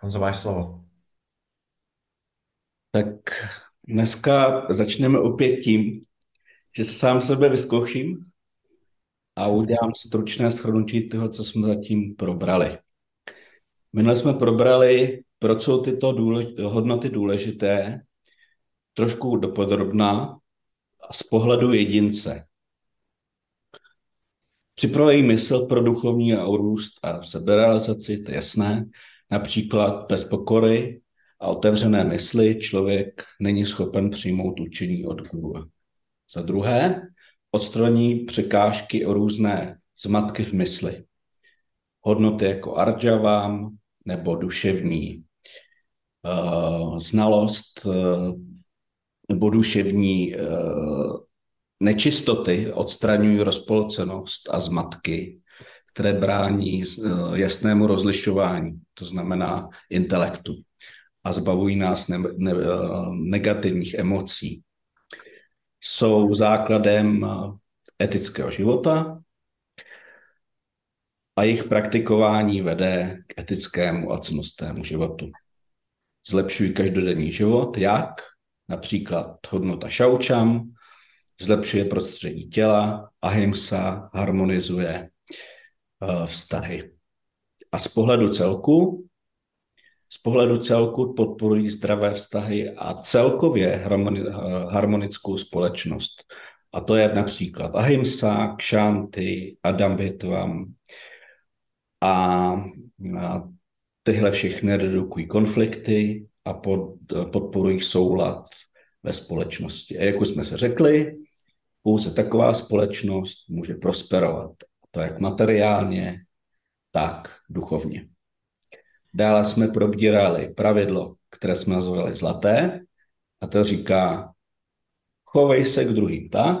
Honzo, máš slovo. Tak dneska začneme opět tím, že sám sebe vyzkouším a udělám stručné shrnutí toho, co jsme zatím probrali. Minule jsme probrali, proč jsou tyto důlež- hodnoty důležité, trošku dopodrobná z pohledu jedince. Připravují mysl pro duchovní a růst a seberealizaci, to je jasné. Například bez pokory a otevřené mysli člověk není schopen přijmout učení od guru. Za druhé, odstraní překážky o různé zmatky v mysli. Hodnoty jako arjavám nebo duševní uh, znalost uh, nebo duševní uh, nečistoty odstraňují rozpolcenost a zmatky, které brání jasnému rozlišování, to znamená intelektu, a zbavují nás ne, ne, negativních emocí. Jsou základem etického života a jejich praktikování vede k etickému a cnostnému životu. Zlepšují každodenní život, jak? Například hodnota šaučam, zlepšuje prostředí těla, ahimsa harmonizuje vztahy. A z pohledu celku, z pohledu celku podporují zdravé vztahy a celkově harmoni, harmonickou společnost. A to je například ahimsa, kšanty, adambitvam a, a tyhle všechny redukují konflikty a pod, podporují soulad ve společnosti. A jak už jsme se řekli, pouze taková společnost může prosperovat. To jak materiálně, tak duchovně. Dále jsme probírali pravidlo, které jsme nazvali zlaté, a to říká, chovej se k druhým tak,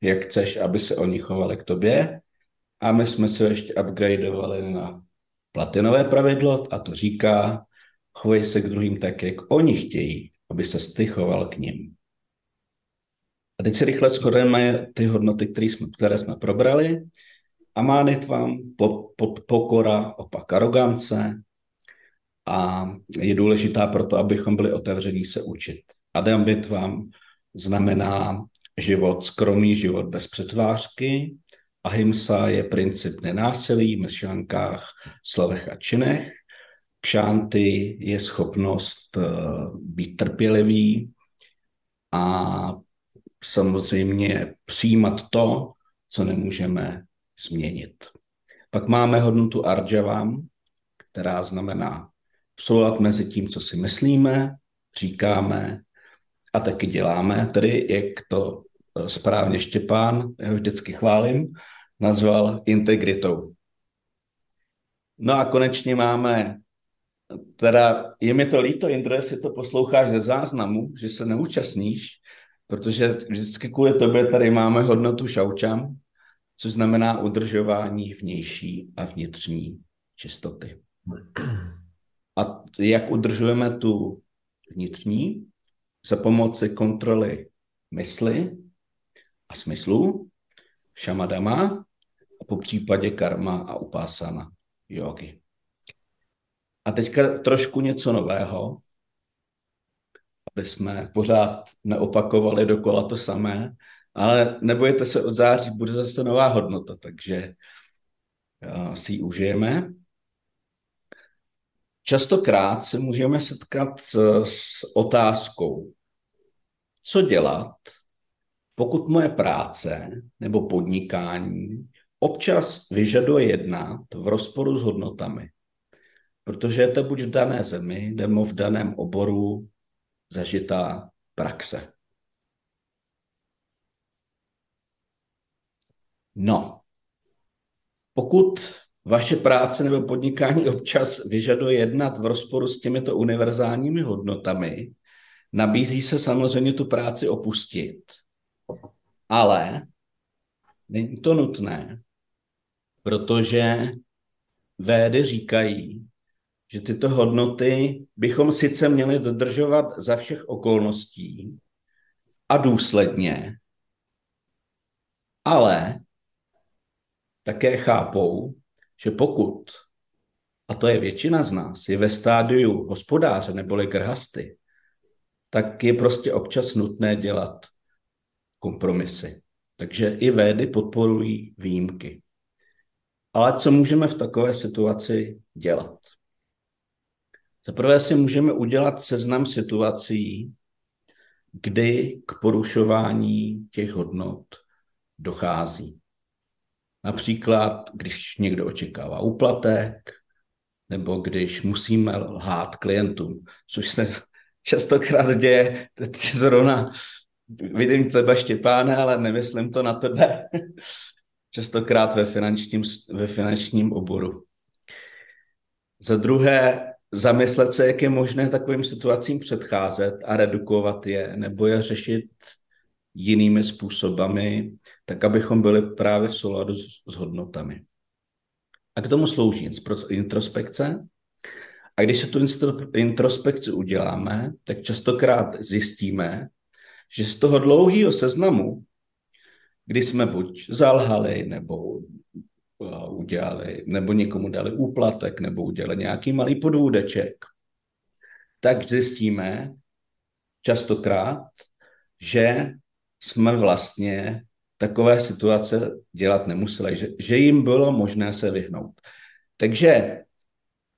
jak chceš, aby se oni chovali k tobě. A my jsme se ještě upgradeovali na platinové pravidlo a to říká, chovej se k druhým tak, jak oni chtějí, aby se stychoval k ním. A teď si rychle shodneme ty hodnoty, které jsme, které jsme probrali. Amánitvam, po, po, pokora, opak arogance a je důležitá proto, abychom byli otevření se učit. Adambitvam znamená život, skromný život bez přetvářky. Ahimsa je princip nenásilí v myšlenkách, slovech a činech. Kšanty je schopnost uh, být trpělivý a samozřejmě přijímat to, co nemůžeme změnit. Pak máme hodnotu arjavam, která znamená soulad mezi tím, co si myslíme, říkáme a taky děláme, tedy jak to eh, správně Štěpán, já ho vždycky chválím, nazval integritou. No a konečně máme, teda je mi to líto, Indro, jestli to posloucháš ze záznamu, že se neúčastníš, protože vždycky kvůli tobě tady máme hodnotu šaučam, což znamená udržování vnější a vnitřní čistoty. A jak udržujeme tu vnitřní? Za pomoci kontroly mysli a smyslu, šamadama a po případě karma a upásana jogy. A teďka trošku něco nového, aby jsme pořád neopakovali dokola to samé, ale nebojte se, od září bude zase nová hodnota, takže si ji užijeme. Častokrát se můžeme setkat s otázkou, co dělat, pokud moje práce nebo podnikání občas vyžaduje jednat v rozporu s hodnotami. Protože je to buď v dané zemi, nebo v daném oboru zažitá praxe. No, pokud vaše práce nebo podnikání občas vyžaduje jednat v rozporu s těmito univerzálními hodnotami, nabízí se samozřejmě tu práci opustit. Ale není to nutné, protože védy říkají, že tyto hodnoty bychom sice měli dodržovat za všech okolností a důsledně, ale také chápou, že pokud, a to je většina z nás, je ve stádiu hospodáře neboli grhasty, tak je prostě občas nutné dělat kompromisy. Takže i védy podporují výjimky. Ale co můžeme v takové situaci dělat? Za prvé si můžeme udělat seznam situací, kdy k porušování těch hodnot dochází. Například, když někdo očekává úplatek, nebo když musíme lhát klientům, což se častokrát děje, teď zrovna vidím tebe Štěpáne, ale nemyslím to na tebe, častokrát ve finančním, ve finančním oboru. Za druhé, zamyslet se, jak je možné takovým situacím předcházet a redukovat je, nebo je řešit jinými způsobami, tak abychom byli právě v souladu s, s hodnotami. A k tomu slouží introspekce. A když se tu introspekci uděláme, tak častokrát zjistíme, že z toho dlouhého seznamu, kdy jsme buď zalhali, nebo udělali, nebo někomu dali úplatek, nebo udělali nějaký malý podvůdeček, tak zjistíme častokrát, že jsme vlastně takové situace dělat nemuseli, že, že jim bylo možné se vyhnout. Takže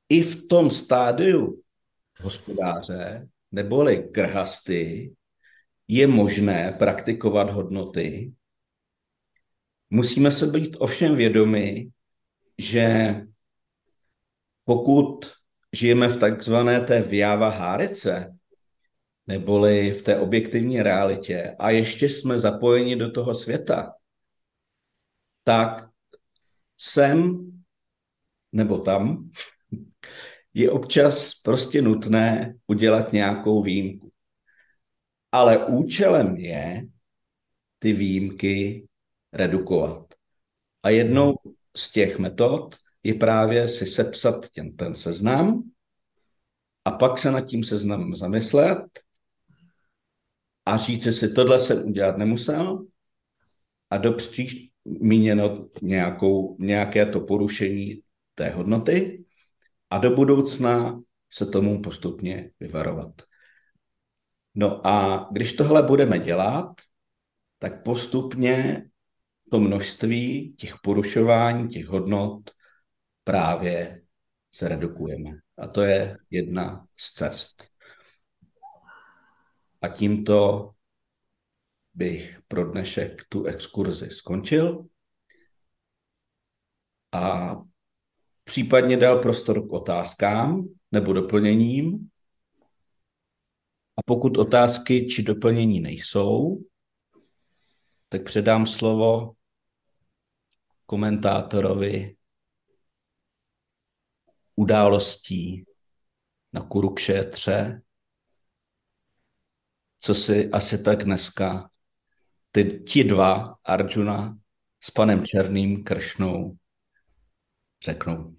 i v tom stádiu hospodáře neboli grhasty je možné praktikovat hodnoty. Musíme se být ovšem vědomi, že pokud žijeme v takzvané té vyjáva hárice, neboli v té objektivní realitě a ještě jsme zapojeni do toho světa, tak sem nebo tam je občas prostě nutné udělat nějakou výjimku. Ale účelem je ty výjimky redukovat. A jednou z těch metod je právě si sepsat ten, ten seznam a pak se nad tím seznamem zamyslet a říct si, tohle jsem udělat nemusel a dopříč míněno nějakou, nějaké to porušení té hodnoty a do budoucna se tomu postupně vyvarovat. No a když tohle budeme dělat, tak postupně to množství těch porušování, těch hodnot právě se redukujeme. A to je jedna z cest. A tímto bych pro dnešek tu exkurzi skončil a případně dal prostor k otázkám nebo doplněním. A pokud otázky či doplnění nejsou, tak předám slovo komentátorovi událostí na Kurukšetře, co si asi tak dneska ty, ti dva, Arjuna s panem Černým Kršnou, řeknou.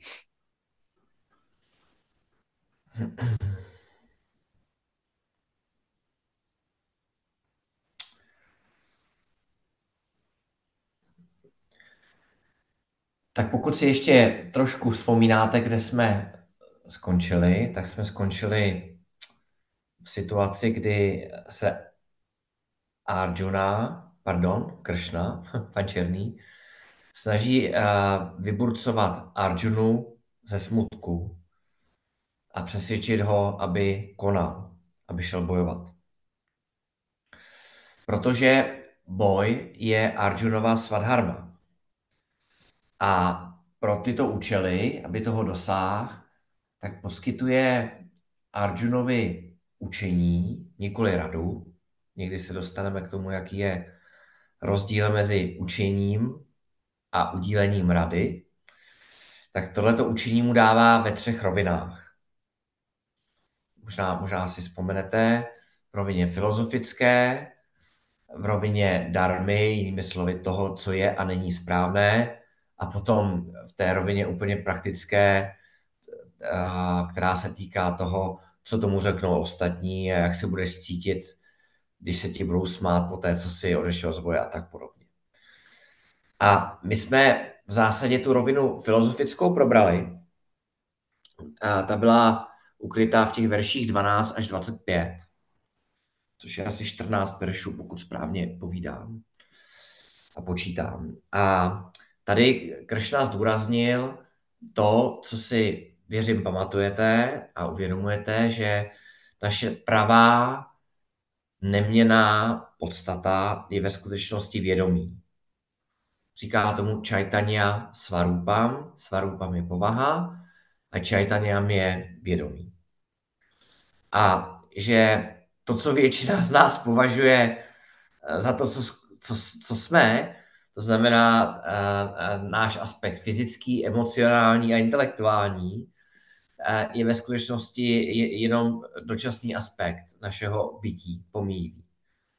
Tak pokud si ještě trošku vzpomínáte, kde jsme skončili, tak jsme skončili v situaci, kdy se Arjuna, pardon, Kršna, pan Černý, snaží uh, vyburcovat Arjunu ze smutku a přesvědčit ho, aby konal, aby šel bojovat. Protože boj je Arjunova svadharma. A pro tyto účely, aby toho dosáhl, tak poskytuje Arjunovi učení, nikoli radu. Někdy se dostaneme k tomu, jaký je rozdíl mezi učením a udílením rady. tak tohleto učení mu dává ve třech rovinách. Možná, možná si vzpomenete, v rovině filozofické, v rovině darmy, jinými slovy toho, co je a není správné, a potom v té rovině úplně praktické, která se týká toho, co tomu řeknou ostatní a jak se budeš cítit, když se ti budou smát po té, co si odešel z boje a tak podobně. A my jsme v zásadě tu rovinu filozofickou probrali. A ta byla ukrytá v těch verších 12 až 25, což je asi 14 veršů, pokud správně povídám a počítám. A tady Kršna zdůraznil to, co si věřím pamatujete a uvědomujete, že naše pravá neměná podstata je ve skutečnosti vědomí. Říká tomu Chaitanya Svarupam. Svarupam je povaha a Chaitanyam je vědomí. A že to, co většina z nás považuje eh, za to, co, co, co jsme, to znamená uh, náš aspekt fyzický, emocionální a intelektuální, je ve skutečnosti jenom dočasný aspekt našeho bytí, pomíjí.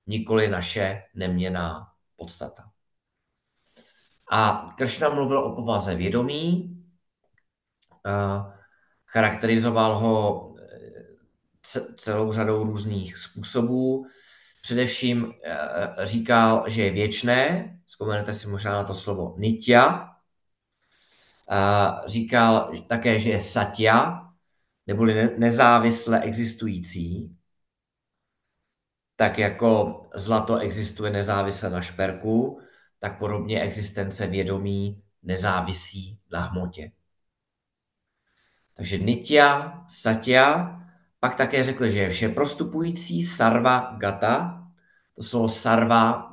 Nikoli naše neměná podstata. A Kršna mluvil o povaze vědomí, charakterizoval ho eh, celou řadou různých způsobů. Především eh, říkal, že je věčné, vzpomenete si možná na to slovo nitya. Říkal také, že je satya, neboli nezávisle existující, tak jako zlato existuje nezávisle na šperku, tak podobně existence vědomí nezávisí na hmotě. Takže Nitya, Satya, pak také řekl, že je vše prostupující sarva gata. To slovo sarva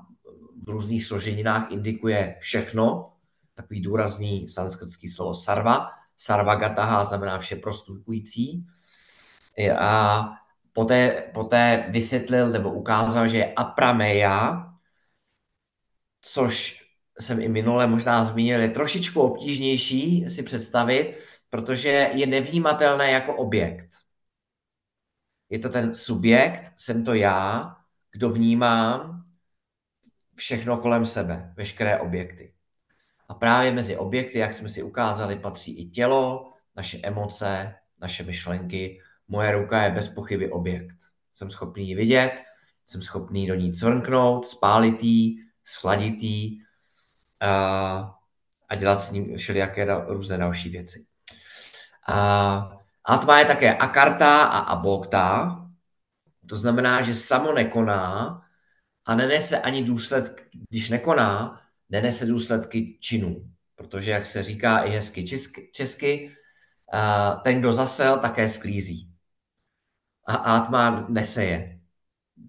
v různých složeninách indikuje všechno, takový důrazný sanskritský slovo sarva. Sarva gataha znamená vše prostupující. A poté, poté vysvětlil nebo ukázal, že je aprameya, což jsem i minule možná zmínil, je trošičku obtížnější si představit, protože je nevnímatelné jako objekt. Je to ten subjekt, jsem to já, kdo vnímám všechno kolem sebe, veškeré objekty. A právě mezi objekty, jak jsme si ukázali, patří i tělo, naše emoce, naše myšlenky. Moje ruka je bez pochyby objekt. Jsem schopný ji vidět, jsem schopný do ní cvrknout, spálit ji, schladit ji a, a dělat s ním všelijaké různé další věci. A Atma je také akarta a abokta, to znamená, že samo nekoná a nenese ani důsledky, když nekoná, nenese důsledky činů. Protože, jak se říká i hezky česky, česky ten, kdo zasel, také sklízí. A Atma neseje,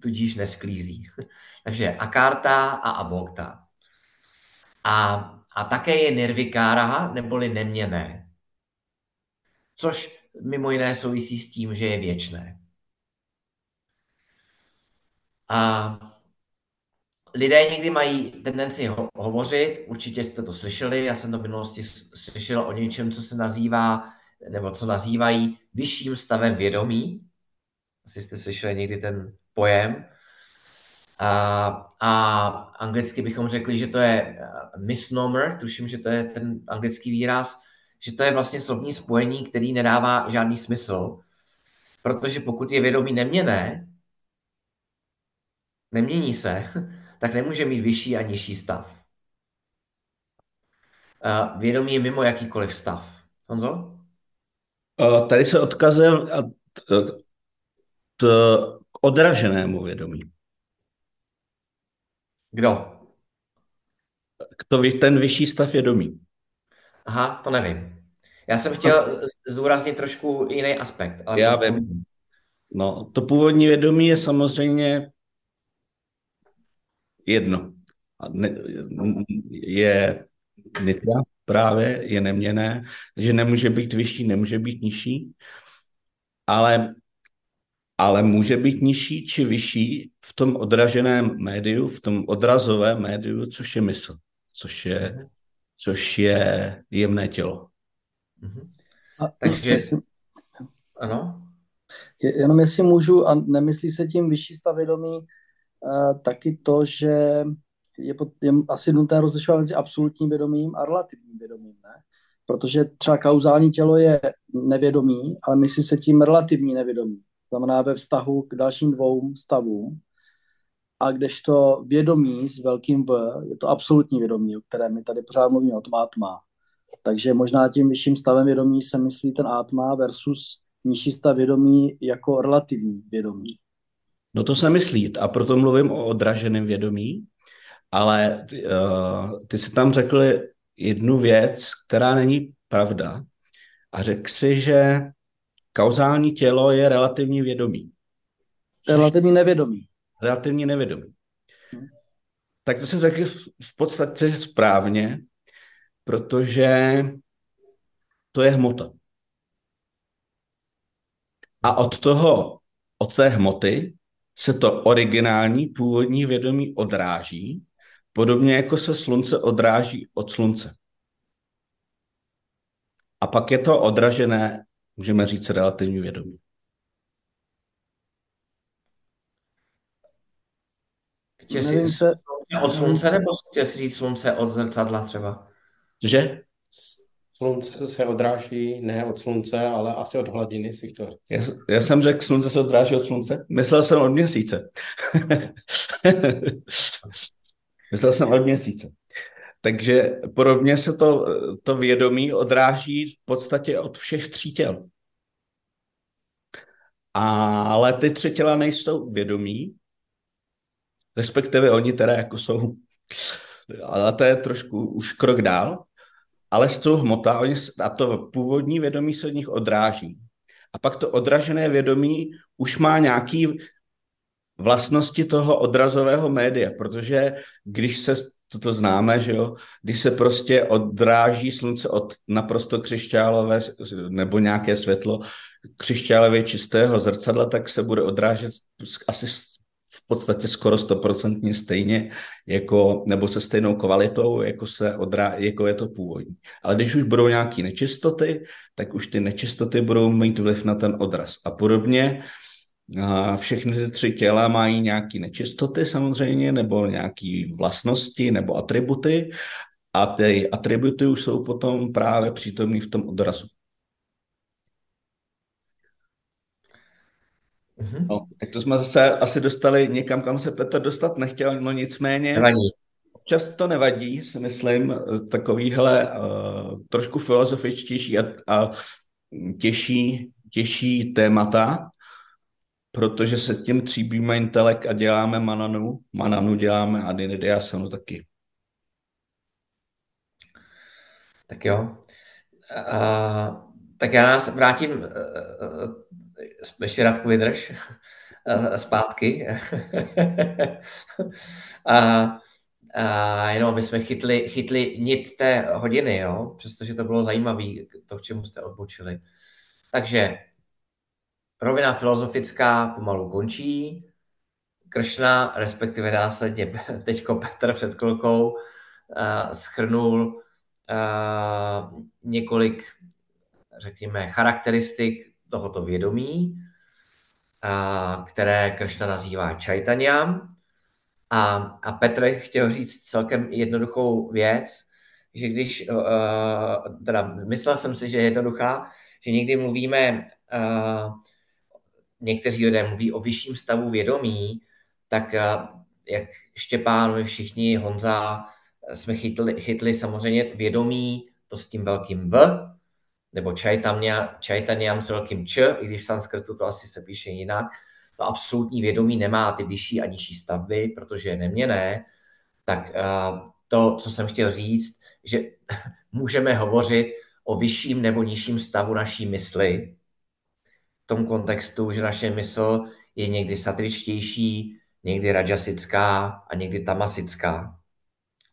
tudíž nesklízí. Takže akarta a abokta. A, a také je nirvikára, neboli neměné což mimo jiné souvisí s tím, že je věčné. A lidé někdy mají tendenci ho- hovořit, určitě jste to slyšeli, já jsem to v minulosti slyšel o něčem, co se nazývá, nebo co nazývají vyšším stavem vědomí. Asi jste slyšeli někdy ten pojem. A, a anglicky bychom řekli, že to je misnomer, tuším, že to je ten anglický výraz, že to je vlastně slovní spojení, který nedává žádný smysl, protože pokud je vědomí neměné, nemění se, tak nemůže mít vyšší a nižší stav. Vědomí je mimo jakýkoliv stav. Honzo? Tady se odkazem k odraženému vědomí. Kdo? Kto ten vyšší stav vědomí. Aha, to nevím. Já jsem chtěl zdůraznit trošku jiný aspekt. Ale Já vím. No, to původní vědomí je samozřejmě jedno. Je nitra právě, je neměné, že nemůže být vyšší, nemůže být nižší, ale, ale může být nižší či vyšší v tom odraženém médiu, v tom odrazovém médiu, což je mysl, což je což je jemné tělo. Mhm. A Takže, jestli, ano? je- jenom jestli můžu, a nemyslí se tím vyšší stav vědomí, eh, taky to, že je, pot, je asi nutné rozlišovat mezi absolutním vědomím a relativním vědomím, ne? Protože třeba kauzální tělo je nevědomí, ale myslí se tím relativní nevědomí. Znamená ve vztahu k dalším dvou stavům. A kdežto vědomí s velkým V je to absolutní vědomí, o kterém my tady pořád mluvíme, o tom atma. Takže možná tím vyšším stavem vědomí se myslí ten atma versus nižší stav vědomí jako relativní vědomí. No to se myslí a proto mluvím o odraženém vědomí, ale uh, ty si tam řekl jednu věc, která není pravda a řekl si, že kauzální tělo je relativní vědomí. Relativní nevědomí. Relativně nevědomí. Hmm. Tak to se řekl v podstatě správně, protože to je hmota. A od toho, od té hmoty se to originální původní vědomí odráží, podobně jako se slunce odráží od slunce. A pak je to odražené, můžeme říct, relativní vědomí. Chtěl Nevím si se- slunce od slunce, nebo chtěl si říct slunce od zrcadla třeba? Že? Slunce se odráží ne od slunce, ale asi od hladiny, si chtěl říct. Já, já jsem řekl, slunce se odráží od slunce. Myslel jsem od měsíce. Myslel jsem od měsíce. Takže podobně se to, to vědomí odráží v podstatě od všech tří těl. Ale ty tři těla nejsou vědomí, respektive oni teda jako jsou, ale to je trošku už krok dál, ale jsou hmota a to původní vědomí se od nich odráží. A pak to odražené vědomí už má nějaký vlastnosti toho odrazového média, protože když se, to, to známe, že jo, když se prostě odráží slunce od naprosto křišťálové nebo nějaké světlo křišťálově čistého zrcadla, tak se bude odrážet asi podstatě skoro stoprocentně stejně, jako, nebo se stejnou kvalitou, jako, se odrá, jako je to původní. Ale když už budou nějaké nečistoty, tak už ty nečistoty budou mít vliv na ten odraz. A podobně všechny ty tři těla mají nějaké nečistoty samozřejmě, nebo nějaké vlastnosti, nebo atributy. A ty atributy už jsou potom právě přítomné v tom odrazu. Mhm. No, tak to jsme zase asi dostali někam, kam se Petr dostat nechtěl, no nicméně Nevadí. občas to nevadí, si myslím, takovýhle uh, trošku filozofičtější a, a těžší, těžší témata, protože se tím tříbíme intelekt a děláme mananu, mananu děláme a dinidiasanu taky. Tak jo. A, tak já nás vrátím, eh, ještě Radku vydrž, zpátky. a, a jenom aby jsme chytli, chytli nit té hodiny, jo? přestože to bylo zajímavé, to, k čemu jste odbočili. Takže rovina filozofická pomalu končí, Kršna, respektive následně teďko Petr před chvilkou, uh, schrnul uh, několik, řekněme, charakteristik tohoto vědomí, uh, které Kršna nazývá čajtaniam. A, a Petr chtěl říct celkem jednoduchou věc, že když, uh, teda myslel jsem si, že je jednoduchá, že někdy mluvíme, uh, někteří lidé mluví o vyšším stavu vědomí, tak uh, jak Štěpán, my všichni, Honza, jsme chytli, chytli samozřejmě vědomí, to s tím velkým V, nebo čajtaniam s velkým Č, i když v sanskrtu to asi se píše jinak, to absolutní vědomí nemá ty vyšší a nižší stavby, protože je neměné, tak uh, to, co jsem chtěl říct, že můžeme hovořit o vyšším nebo nižším stavu naší mysli, v tom kontextu, že naše mysl je někdy satričtější, někdy rajasická a někdy tamasická.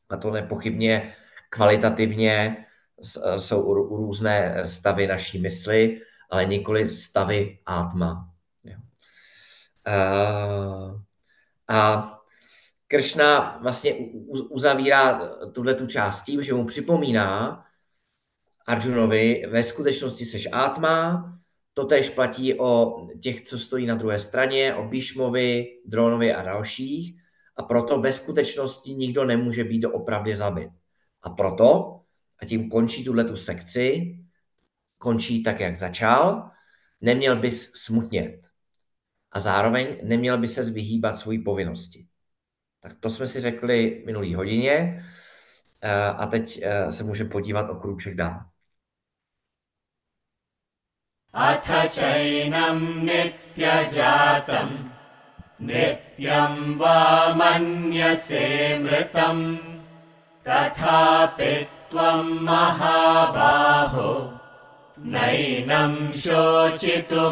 A to nepochybně kvalitativně jsou různé stavy naší mysli, ale nikoli stavy átma. A Kršna vlastně uzavírá tuhle tu část tím, že mu připomíná Arjunovi, ve skutečnosti seš Atma, to tež platí o těch, co stojí na druhé straně, o Bíšmovi, Dronovi a dalších. A proto ve skutečnosti nikdo nemůže být doopravdy zabit. A proto, a tím končí tuhle tu sekci, končí tak, jak začal, neměl bys smutnět. A zároveň neměl by se vyhýbat svojí povinnosti. Tak to jsme si řekli minulý hodině eh, a teď eh, se můžeme podívat o krůček dál. अथ चैनं नित्यजातं नित्यं वा मन्यसे मृतम् तथापि त्वं महाबाहो नैनं शोचितुमर्हसि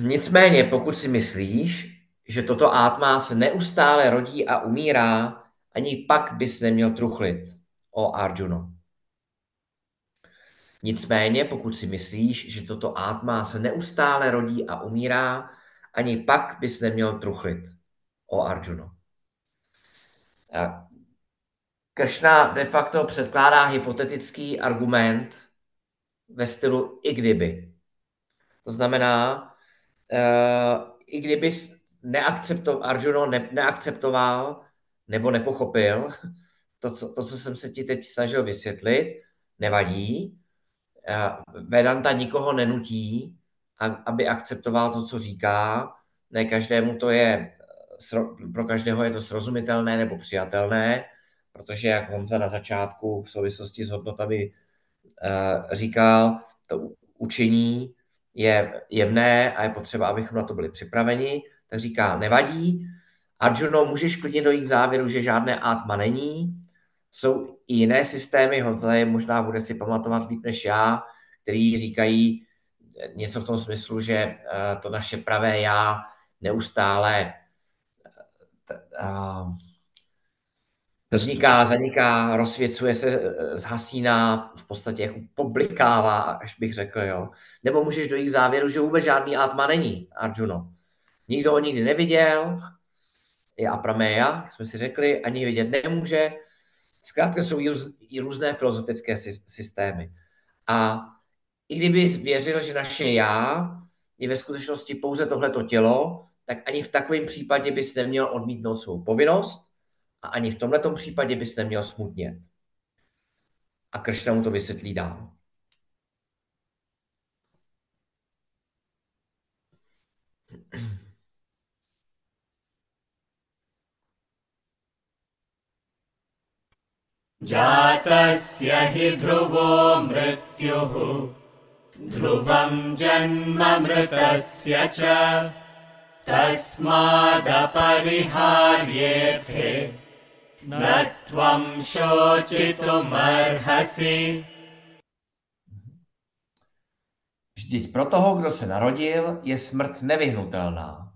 Nicméně, pokud si myslíš, že toto átma se neustále rodí a umírá, ani pak bys neměl truchlit, o Arjuno. Nicméně, pokud si myslíš, že toto átma se neustále rodí a umírá, ani pak bys neměl truchlit, o Arjuno. Kršna de facto předkládá hypotetický argument ve stylu i kdyby. To znamená, uh, i kdyby neakceptoval, Arjuno ne, neakceptoval nebo nepochopil to co, to, co jsem se ti teď snažil vysvětlit, nevadí. Uh, Vedanta nikoho nenutí, aby akceptoval to, co říká. Ne každému to je, pro každého je to srozumitelné nebo přijatelné, protože jak Honza na začátku v souvislosti s hodnotami uh, říkal, to učení je jemné a je potřeba, abychom na to byli připraveni, tak říká, nevadí, Arjuno, můžeš klidně dojít k závěru, že žádné atma není. Jsou i jiné systémy, Honza je možná bude si pamatovat líp než já, který říkají něco v tom smyslu, že eh, to naše pravé já neustále uh, Vzniká, zaniká, rozsvěcuje se, eh, zhasíná, v podstatě jako poblikává, až bych řekl, jo. Nebo můžeš dojít k závěru, že vůbec žádný Atma není, Arjuno. Nikdo ho nikdy neviděl, je Aprameya, jak jsme si řekli, ani vidět nemůže. Zkrátka jsou i různé filozofické systémy. A i kdyby věřil, že naše já je ve skutečnosti pouze tohleto tělo, tak ani v takovém případě bys neměl odmítnout svou povinnost, a ani v tomto případě bys neměl smutnět. A Kršna mu to vysvětlí dál. जातस्य हि ध्रुवो मृत्युः ध्रुवं जन्ममृतस्य च तस्मादपरिहार्येथे Netvam šočitumarhasi. Vždyť pro toho, kdo se narodil, je smrt nevyhnutelná.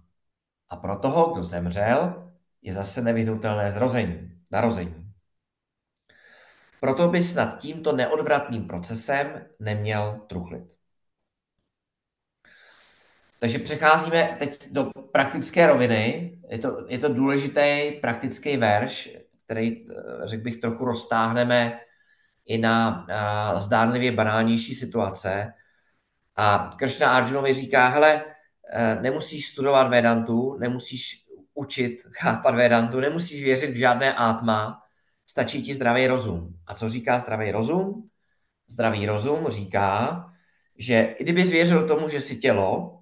A pro toho, kdo zemřel, je zase nevyhnutelné zrození, narození. Proto bys nad tímto neodvratným procesem neměl truchlit. Takže přecházíme teď do praktické roviny. Je to, je to důležitý praktický verš, který, eh, řekl bych, trochu roztáhneme i na uh, zdánlivě banálnější situace. A Kršna Arjunovi říká, hele, uh, nemusíš studovat Vedantu, nemusíš učit, chápat Vedantu, nemusíš věřit v žádné átma, stačí ti zdravý rozum. A co říká zdravý rozum? Zdravý rozum říká, že i kdyby věřil tomu, že si tělo,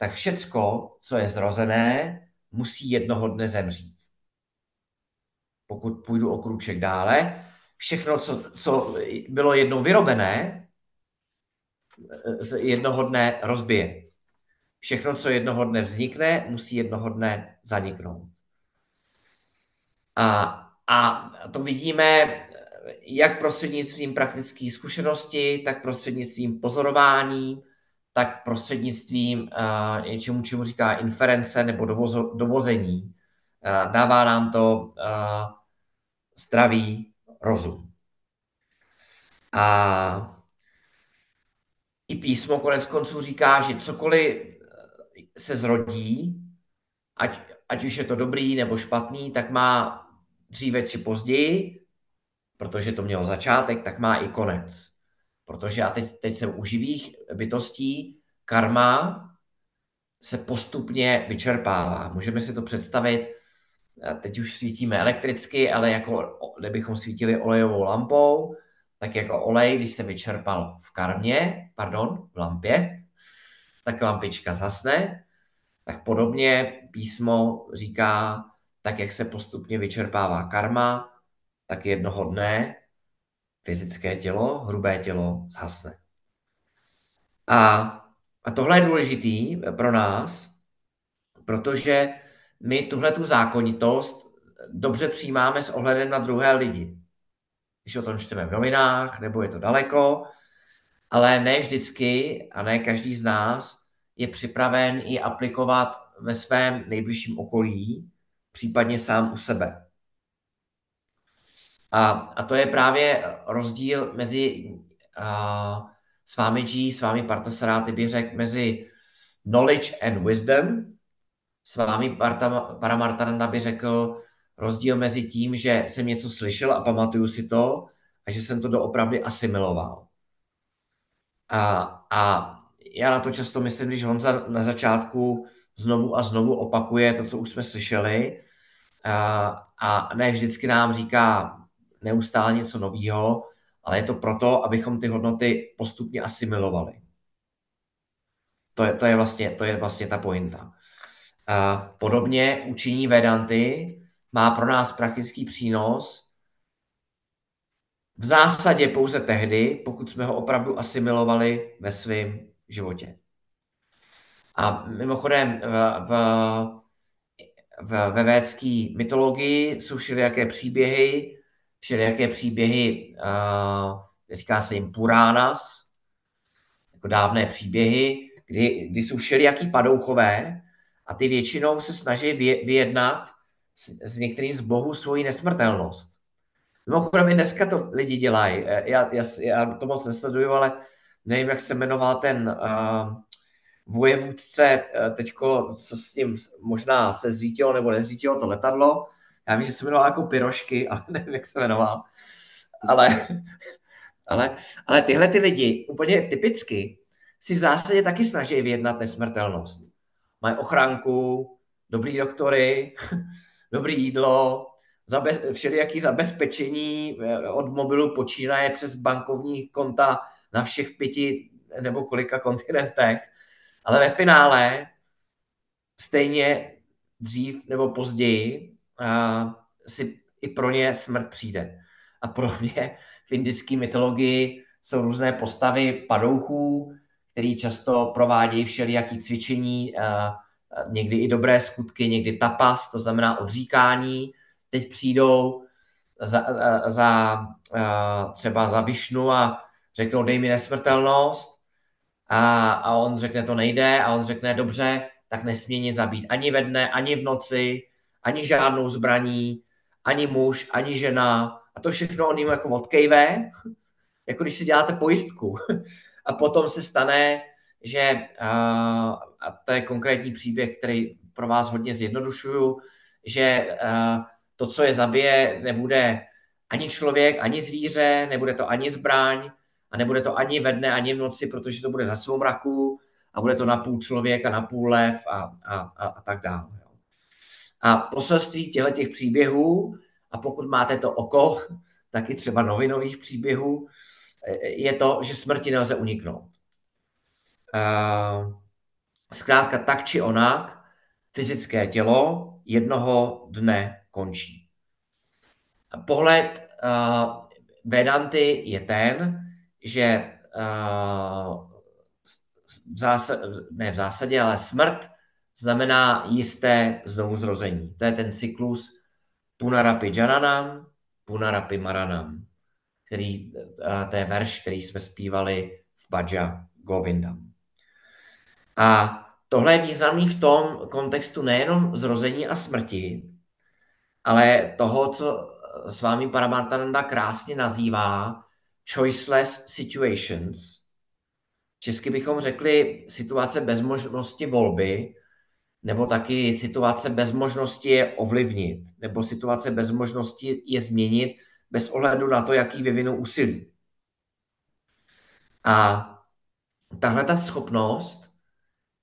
tak všecko, co je zrozené, musí jednoho dne zemřít pokud půjdu o kruček dále, všechno, co, co bylo jednou vyrobené, jednoho dne rozbije. Všechno, co jednoho dne vznikne, musí jednoho dne zaniknout. A, a to vidíme jak prostřednictvím praktické zkušenosti, tak prostřednictvím pozorování, tak prostřednictvím uh, něčemu, čemu říká inference nebo dovozo, dovození. Uh, dává nám to uh, zdravý rozum. A i písmo konec konců říká, že cokoliv se zrodí, ať, ať už je to dobrý nebo špatný, tak má dříve či později, protože to mělo začátek, tak má i konec. Protože já teď, teď jsem u živých bytostí, karma se postupně vyčerpává. Můžeme si to představit, teď už svítíme elektricky, ale jako kdybychom svítili olejovou lampou, tak jako olej, když se vyčerpal v karmě, pardon, v lampě, tak lampička zhasne, tak podobně písmo říká, tak jak se postupně vyčerpává karma, tak jednoho dne fyzické tělo, hrubé tělo zhasne. A, a tohle je důležitý pro nás, protože my tuhle tu zákonitost dobře přijímáme s ohledem na druhé lidi. Když o tom čteme v novinách, nebo je to daleko, ale ne vždycky a ne každý z nás je připraven ji aplikovat ve svém nejbližším okolí, případně sám u sebe. A, a to je právě rozdíl mezi uh, s vámi G, s vámi Partasaráty bych řekl, mezi knowledge and wisdom. S vámi Paramartananda by řekl rozdíl mezi tím, že jsem něco slyšel a pamatuju si to, a že jsem to doopravdy asimiloval. A, a já na to často myslím, když Honza na začátku znovu a znovu opakuje to, co už jsme slyšeli, a, a ne vždycky nám říká neustále něco nového, ale je to proto, abychom ty hodnoty postupně asimilovali. To je, to je, vlastně, to je vlastně ta pointa. A podobně učení Vedanty má pro nás praktický přínos v zásadě pouze tehdy, pokud jsme ho opravdu asimilovali ve svém životě. A mimochodem v, v, v, ve védské mytologii jsou všelijaké příběhy, všelijaké příběhy, uh, říká se jim Puránas, jako dávné příběhy, kdy, kdy jsou všelijaký padouchové a ty většinou se snaží vyjednat s, s některým z bohů svoji nesmrtelnost. Mimochodem i dneska to lidi dělají. Já, já, já to moc nesleduju, ale nevím, jak se jmenoval ten uh, vojevůdce uh, teďko, co s ním možná se zřítilo nebo nezřítilo to letadlo, já vím, že se jmenoval jako Pirošky, ale nevím, jak se jmenoval. Ale, ale, ale tyhle ty lidi úplně typicky si v zásadě taky snaží vyjednat nesmrtelnost. Mají ochránku, dobrý doktory, dobrý jídlo, zabez, všelijaký zabezpečení eh, od mobilu počínaje přes bankovní konta na všech pěti nebo kolika kontinentech. Ale ve finále stejně dřív nebo později si i pro ně smrt přijde. A pro mě v indické mytologii jsou různé postavy padouchů, který často provádějí všelijaký cvičení, někdy i dobré skutky, někdy tapas, to znamená odříkání. Teď přijdou za, za, třeba za Višnu a řeknou, dej mi nesmrtelnost. A, a on řekne, to nejde. A on řekne, dobře, tak nesmí nic zabít ani ve dne, ani v noci, ani žádnou zbraní, ani muž, ani žena. A to všechno on jim jako odkejve, jako když si děláte pojistku. A potom se stane, že, a to je konkrétní příběh, který pro vás hodně zjednodušuju, že to, co je zabije, nebude ani člověk, ani zvíře, nebude to ani zbraň a nebude to ani ve dne, ani v noci, protože to bude za soumraku a bude to na půl člověk a na půl lev a, a, a, a tak dále. A poselství těchto těch příběhů, a pokud máte to oko, taky třeba novinových příběhů, je to, že smrti nelze uniknout. Zkrátka tak či onak, fyzické tělo jednoho dne končí. Pohled Vedanty je ten, že v zásadě, ne v zásadě, ale smrt znamená jisté znovuzrození. To je ten cyklus Punarapi Jananam, Punarapi Maranam, který, to je verš, který jsme zpívali v Bhaja Govindam. A tohle je významný v tom kontextu nejenom zrození a smrti, ale toho, co s vámi Paramartananda krásně nazývá choiceless situations. Česky bychom řekli situace bez možnosti volby, nebo taky situace bez možnosti je ovlivnit, nebo situace bez možnosti je změnit bez ohledu na to, jaký vyvinu úsilí. A tahle ta schopnost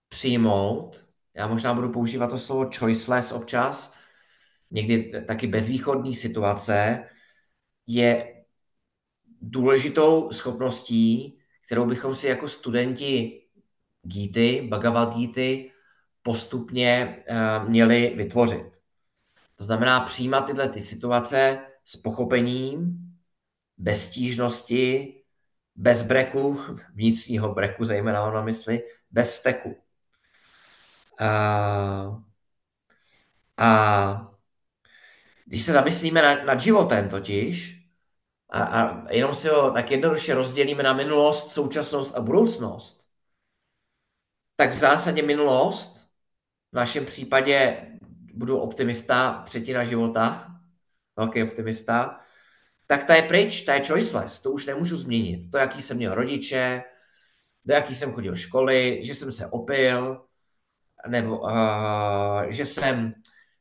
přijmout, já možná budu používat to slovo choiceless občas, někdy taky bezvýchodní situace, je důležitou schopností, kterou bychom si jako studenti Gíty, Bhagavad Gíty, postupně uh, měli vytvořit. To znamená přijímat tyhle ty situace s pochopením, bez stížnosti, bez breku, vnitřního breku, zejména na mysli, bez steku. Uh, a když se zamyslíme nad, nad životem totiž, a, a jenom si ho tak jednoduše rozdělíme na minulost, současnost a budoucnost, tak v zásadě minulost, našem případě budu optimista, třetina života, velký optimista, tak ta je pryč, ta je choiceless, to už nemůžu změnit. To, jaký jsem měl rodiče, do jaký jsem chodil školy, že jsem se opil, nebo uh, že jsem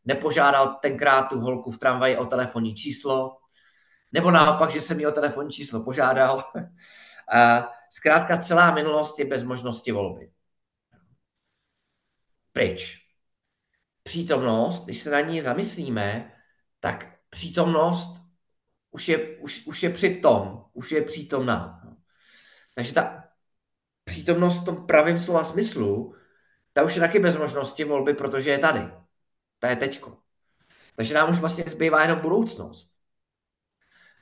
nepožádal tenkrát tu holku v tramvaji o telefonní číslo, nebo naopak, že jsem jí o telefonní číslo požádal. zkrátka celá minulost je bez možnosti volby. Pryč. Přítomnost, když se na ní zamyslíme, tak přítomnost už je, už, už je přitom, už je přítomná. Takže ta přítomnost v tom pravém slova smyslu, ta už je taky bez možnosti volby, protože je tady. Ta je teďko. Takže nám už vlastně zbývá jenom budoucnost.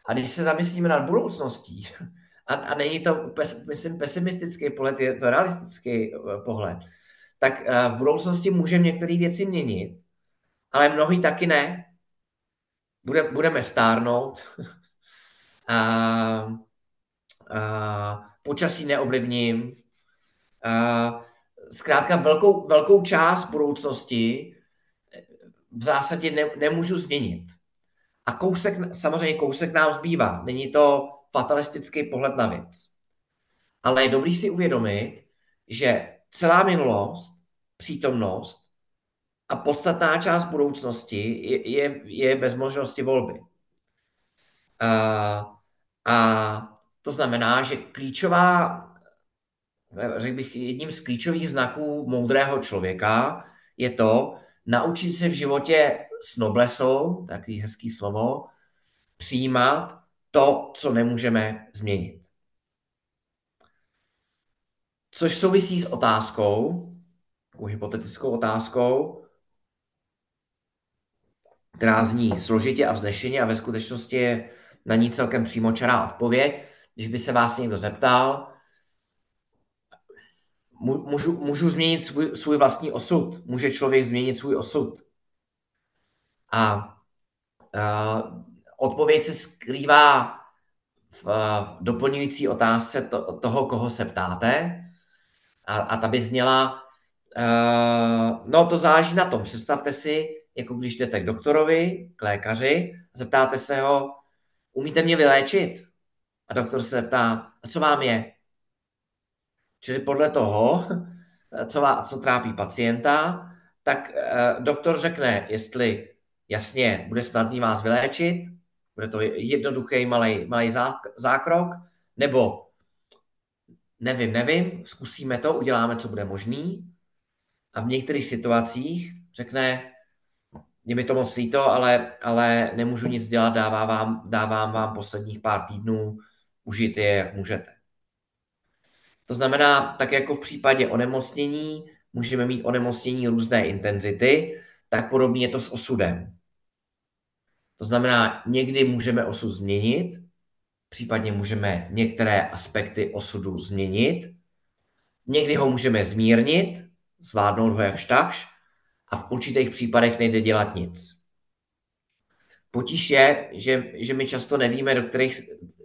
A když se zamyslíme nad budoucností, a, a není to, myslím, pesimistický pohled, je to realistický eh, pohled, tak eh, v budoucnosti můžeme některé věci měnit, ale mnohý taky ne. Bude, budeme stárnout, a, a, počasí neovlivním, a, zkrátka velkou, velkou část budoucnosti v zásadě ne, nemůžu změnit. A kousek, samozřejmě kousek nám zbývá. Není to fatalistický pohled na věc. Ale je dobrý si uvědomit, že celá minulost, přítomnost a podstatná část budoucnosti je, je, je bez možnosti volby. A, a to znamená, že klíčová, řekl bych, jedním z klíčových znaků moudrého člověka je to, naučit se v životě s noblesou, takový hezký slovo, přijímat to, co nemůžeme změnit. Což souvisí s otázkou, takovou hypotetickou otázkou, která zní složitě a vznešeně a ve skutečnosti je na ní celkem přímočará odpověď. Když by se vás někdo zeptal, můžu, můžu změnit svůj, svůj vlastní osud. Může člověk změnit svůj osud. A uh, odpověď se skrývá v, v doplňující otázce to, toho, koho se ptáte. A, a ta by zněla, uh, no to záleží na tom. Představte si, jako když jdete k doktorovi, k lékaři, zeptáte se ho, umíte mě vyléčit? A doktor se ptá, a co vám je? Čili podle toho, co, má, co trápí pacienta, tak eh, doktor řekne, jestli jasně bude snadný vás vyléčit, bude to jednoduchý malý, malý zákrok, nebo nevím, nevím, zkusíme to, uděláme, co bude možný. A v některých situacích řekne, je mi to moc líto, ale, ale nemůžu nic dělat, dávám vám, dávám vám posledních pár týdnů, užijte je, jak můžete. To znamená, tak jako v případě onemocnění můžeme mít onemocnění různé intenzity, tak podobně je to s osudem. To znamená, někdy můžeme osud změnit, případně můžeme některé aspekty osudu změnit, někdy ho můžeme zmírnit, zvládnout ho jak takž a v určitých případech nejde dělat nic. Potíž je, že, že my často nevíme, do kterých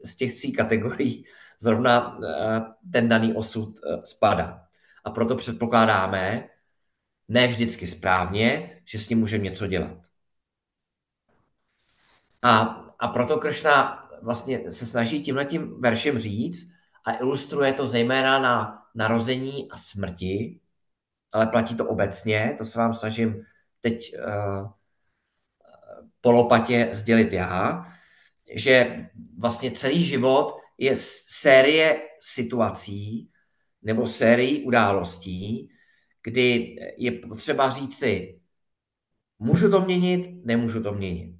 z těch tří kategorií zrovna eh, ten daný osud eh, spadá. A proto předpokládáme, ne vždycky správně, že s ním můžeme něco dělat. A, a proto Kršna vlastně se snaží tímhletím veršem říct a ilustruje to zejména na narození a smrti, ale platí to obecně, to se vám snažím teď uh, polopatě sdělit já, že vlastně celý život je série situací nebo série událostí, kdy je potřeba říci, můžu to měnit, nemůžu to měnit.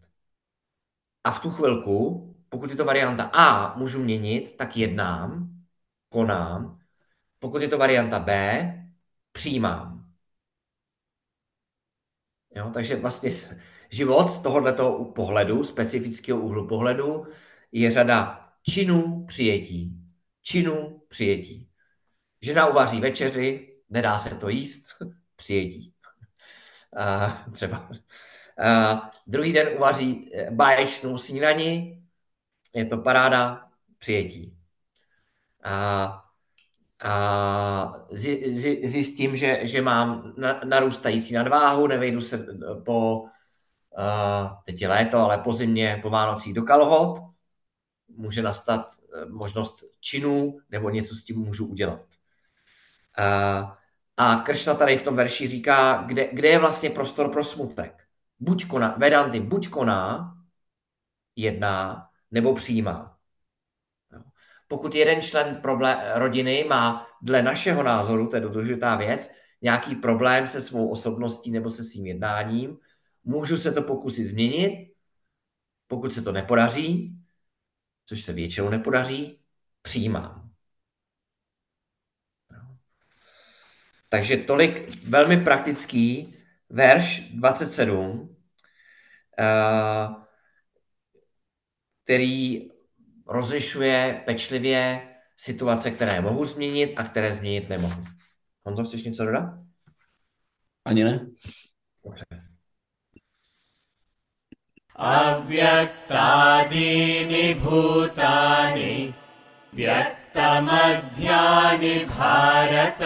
A v tu chvilku, pokud je to varianta A, můžu měnit, tak jednám, konám. Pokud je to varianta B, přijímám. Jo, takže vlastně život z tohoto pohledu, specifického úhlu pohledu, je řada činů přijetí. Činů přijetí. Žena uvaří večeři, nedá se to jíst, přijetí. Uh, třeba. Uh, druhý den uvaří eh, báječnou snídani, je to paráda, přijetí. A, a zjistím, že, že mám narůstající nadváhu, nevejdu se po, teď je léto, ale po zimě, po Vánocích do kalhot, může nastat eh, možnost činů nebo něco s tím můžu udělat. A Kršna tady v tom verši říká, kde, kde je vlastně prostor pro smutek. Buď koná, Vedanty buď koná, jedná, nebo přijímá. Pokud jeden člen problém, rodiny má dle našeho názoru, to je důležitá věc, nějaký problém se svou osobností nebo se svým jednáním, můžu se to pokusit změnit, pokud se to nepodaří, což se většinou nepodaří, přijímám. Takže tolik velmi praktický verš 27, eh, který rozlišuje pečlivě situace, které mohu změnit a které změnit nemohu. Honzo, chceš něco dodat? Ani ne. Dobře. अव्यक्तादीनि भूतानि व्यक्तमध्यानि भारत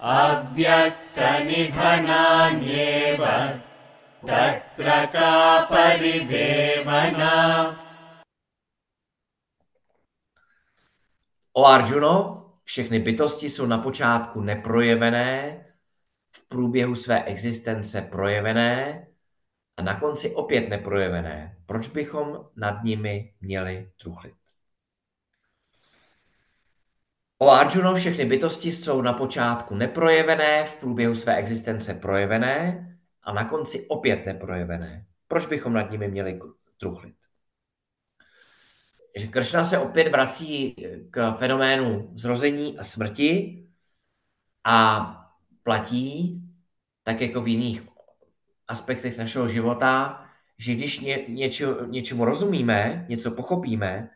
अव्यक्तनिधनान्येव तत्र का परिदेवना O Arjuno, všechny bytosti jsou na počátku neprojevené, v průběhu své existence projevené a na konci opět neprojevené. Proč bychom nad nimi měli truchlit? O Arjuno všechny bytosti jsou na počátku neprojevené, v průběhu své existence projevené a na konci opět neprojevené. Proč bychom nad nimi měli truchlit? Že Kršna se opět vrací k fenoménu zrození a smrti a platí, tak jako v jiných aspektech našeho života, že když ně, něčo, něčemu rozumíme, něco pochopíme,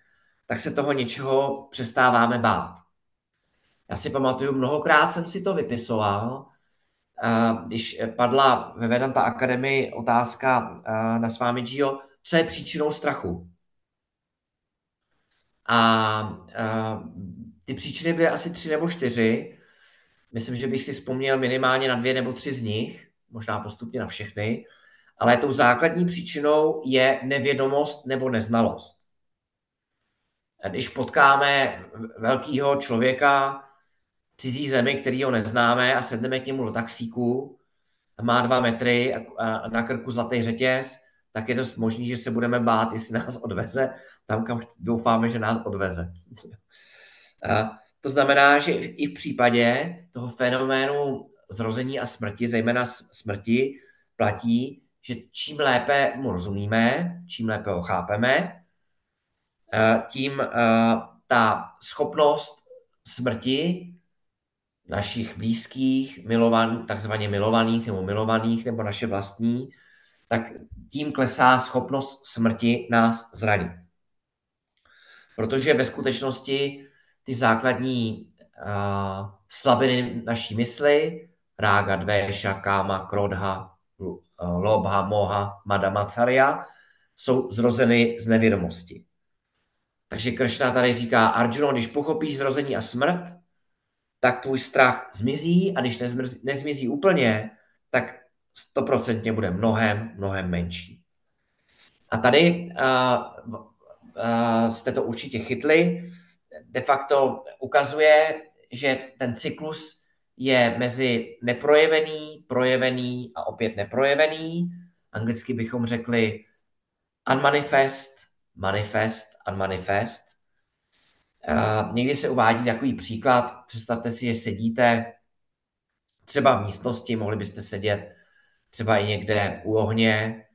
tak se toho něčeho přestáváme bát. Já si pamatuju, mnohokrát jsem si to vypisoval, když padla ve Vedanta Akademii otázka na s vámi, Gio, co je příčinou strachu. A, a ty příčiny byly asi tři nebo čtyři. Myslím, že bych si vzpomněl minimálně na dvě nebo tři z nich možná postupně na všechny, ale tou základní příčinou je nevědomost nebo neznalost. Když potkáme velkého člověka v cizí zemi, který ho neznáme a sedneme k němu do taxíku, má dva metry a na krku zlatý řetěz, tak je dost možný, že se budeme bát, jestli nás odveze tam, kam doufáme, že nás odveze. A to znamená, že i v případě toho fenoménu zrození a smrti, zejména smrti, platí, že čím lépe mu rozumíme, čím lépe ho chápeme, eh, tím eh, ta schopnost smrti našich blízkých, milovan, takzvaně milovaných nebo milovaných nebo naše vlastní, tak tím klesá schopnost smrti nás zranit. Protože ve skutečnosti ty základní uh, slabiny naší mysli, rága, dvéša, káma, krodha, lobha, moha, madamacarya, jsou zrozeny z nevědomosti. Takže Kršna tady říká, Arjuno, když pochopíš zrození a smrt, tak tvůj strach zmizí a když nezmizí, nezmizí úplně, tak stoprocentně bude mnohem, mnohem menší. A tady uh, jste to určitě chytli, de facto ukazuje, že ten cyklus je mezi neprojevený, projevený a opět neprojevený. Anglicky bychom řekli unmanifest, manifest, unmanifest. Uh, někdy se uvádí takový příklad. Představte si, že sedíte třeba v místnosti, mohli byste sedět třeba i někde u ohně,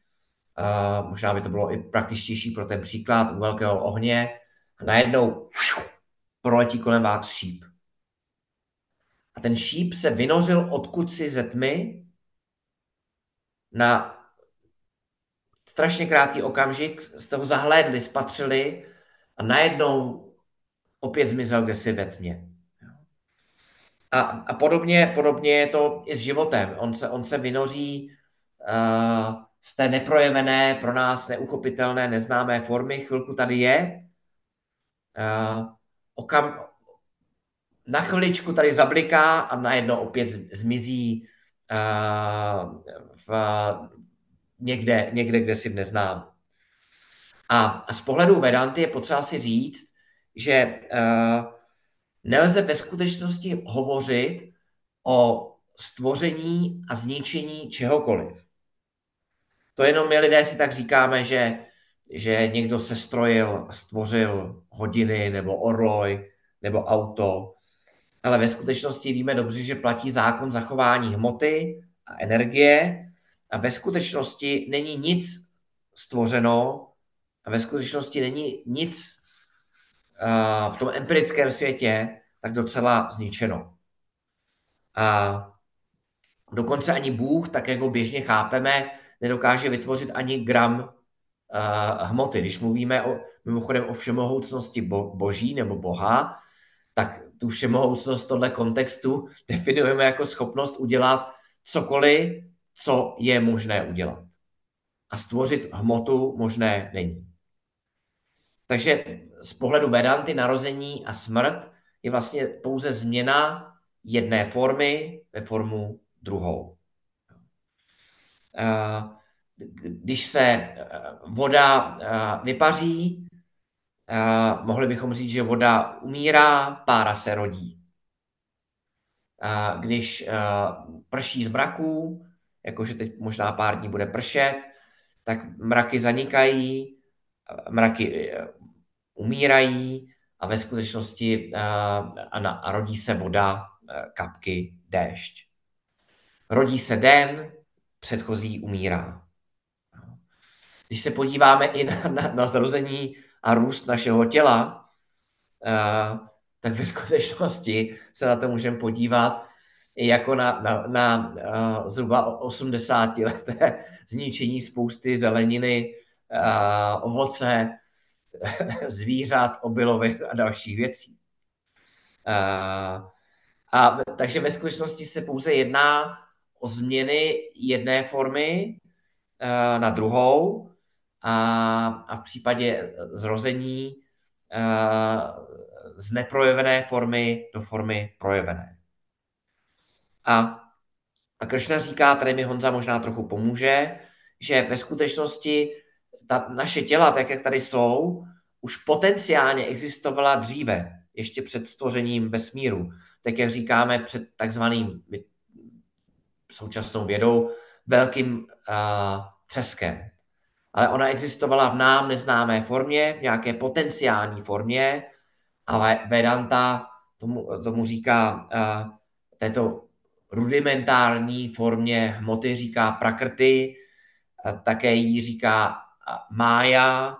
uh, možná by to bylo i praktičtější pro ten příklad, u velkého ohně, a najednou proletí kolem vás šíp. A ten šíp se vynořil odkud si ze tmy na strašně krátký okamžik, jste ho zahlédli, spatřili a najednou opět zmizel kde si ve tmě. A, a podobně, podobně je to i s životem. On se, on se vynoří uh, z té neprojevené, pro nás neuchopitelné, neznámé formy. Chvilku tady je. Uh, okam, na chviličku tady zabliká a najednou opět zmizí uh, v, někde, někde, kde si neznám. A, z pohledu Vedanty je potřeba si říct, že uh, nelze ve skutečnosti hovořit o stvoření a zničení čehokoliv. To jenom my lidé si tak říkáme, že, že někdo se strojil, stvořil hodiny nebo orloj nebo auto, ale ve skutečnosti víme dobře, že platí zákon zachování hmoty a energie a ve skutečnosti není nic stvořeno a ve skutečnosti není nic uh, v tom empirickém světě tak docela zničeno. A dokonce ani Bůh, tak jak ho běžně chápeme, nedokáže vytvořit ani gram uh, hmoty. Když mluvíme o, mimochodem o všemohoucnosti bo, boží nebo boha, tak tu všemohoucnost tohle kontextu definujeme jako schopnost udělat cokoliv, co je možné udělat. A stvořit hmotu možné není. Takže z pohledu Vedanty narození a smrt je vlastně pouze změna jedné formy ve formu druhou. Když se voda vypaří, mohli bychom říct, že voda umírá, pára se rodí. Když prší z mraků, jakože teď možná pár dní bude pršet, tak mraky zanikají, mraky umírají a ve skutečnosti a rodí se voda, kapky, déšť. Rodí se den, předchozí umírá. Když se podíváme i na, na, na zrození a růst našeho těla, tak ve skutečnosti se na to můžeme podívat i jako na, na, na uh, zhruba 80 leté zničení spousty zeleniny, uh, ovoce, zvířat, obilovin a dalších věcí. Uh, a takže ve skutečnosti se pouze jedná o změny jedné formy uh, na druhou a, a v případě zrození uh, z neprojevené formy do formy projevené. A, a Kršna říká, tady mi Honza možná trochu pomůže, že ve skutečnosti ta naše těla, tak jak tady jsou, už potenciálně existovala dříve, ještě před stvořením vesmíru. Tak jak říkáme před takzvaným současnou vědou velkým uh, třeskem. Ale ona existovala v nám neznámé formě, v nějaké potenciální formě, ale Vedanta tomu, tomu říká uh, této rudimentární formě hmoty říká prakrty, uh, také jí říká mája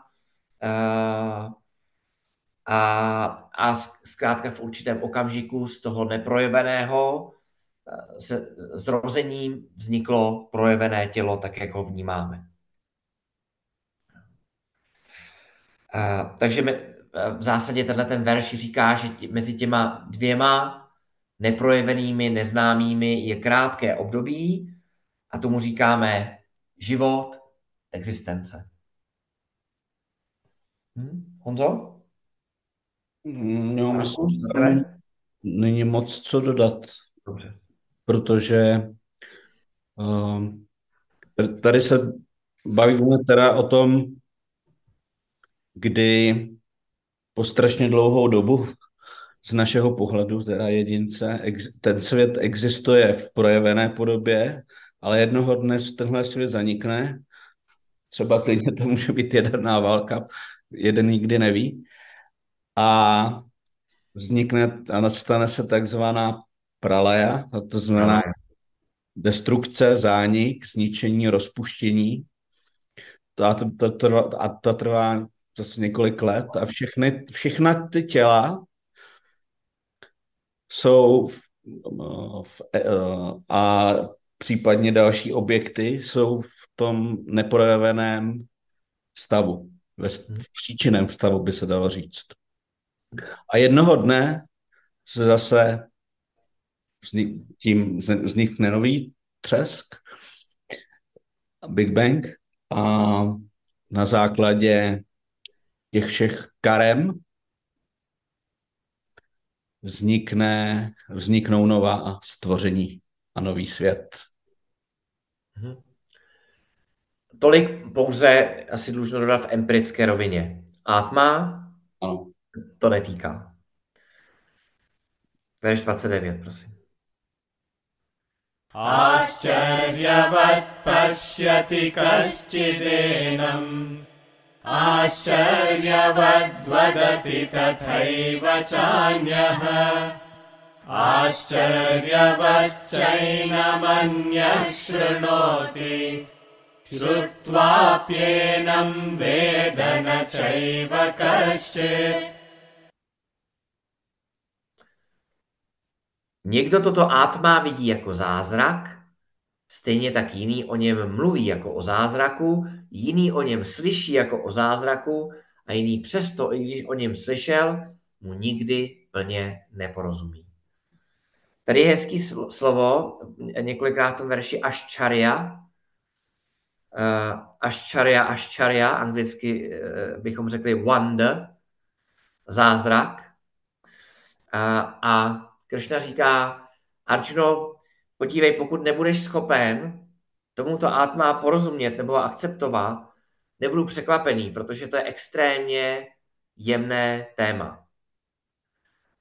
uh, a, a zkrátka v určitém okamžiku z toho neprojeveného se zrozením vzniklo projevené tělo, tak jak ho vnímáme. Takže v zásadě tenhle ten verš říká, že mezi těma dvěma neprojevenými, neznámými je krátké období a tomu říkáme život, existence. Hm? Honzo? Jo, myslím, že není moc co dodat. Dobře. Protože uh, tady se bavíme teda o tom, kdy po strašně dlouhou dobu z našeho pohledu, teda jedince, ten svět existuje v projevené podobě, ale jednoho dne tenhle svět zanikne. Třeba klidně to může být jaderná válka, jeden nikdy neví. A vznikne a nastane se takzvaná pralaja, a to znamená destrukce, zánik, zničení, rozpuštění. A to, to, trvá, a to trvá zase několik let a všechny, všechna ty těla jsou v, v, e, a případně další objekty jsou v tom neprojeveném stavu, ve, v příčinném stavu by se dalo říct. A jednoho dne se zase tím vznikne nový třesk, Big Bang, a na základě těch všech karem vznikne, vzniknou nová stvoření a nový svět. Mhm. Tolik pouze asi dlužno dodat v empirické rovině. Atma ano. to netýká. Verš 29, prosím. आश्चर्यवत् पश्यति कश्चिदेनम्। आश्चर्यवद्वदति तथैव चान्यः। आश्चर्यवच्चैनमन्यः शृणोति श्रुत्वाप्येनं वेद न चैव कश्चित् Někdo toto átma vidí jako zázrak, stejně tak jiný o něm mluví jako o zázraku, jiný o něm slyší jako o zázraku a jiný přesto, i když o něm slyšel, mu nikdy plně neporozumí. Tady je hezký slovo, několikrát v tom verši aščaria. Uh, aščaria, aščaria, anglicky uh, bychom řekli wonder, zázrak. Uh, a Kršna říká, Arčno, podívej, pokud nebudeš schopen tomuto átma porozumět nebo akceptovat, nebudu překvapený, protože to je extrémně jemné téma.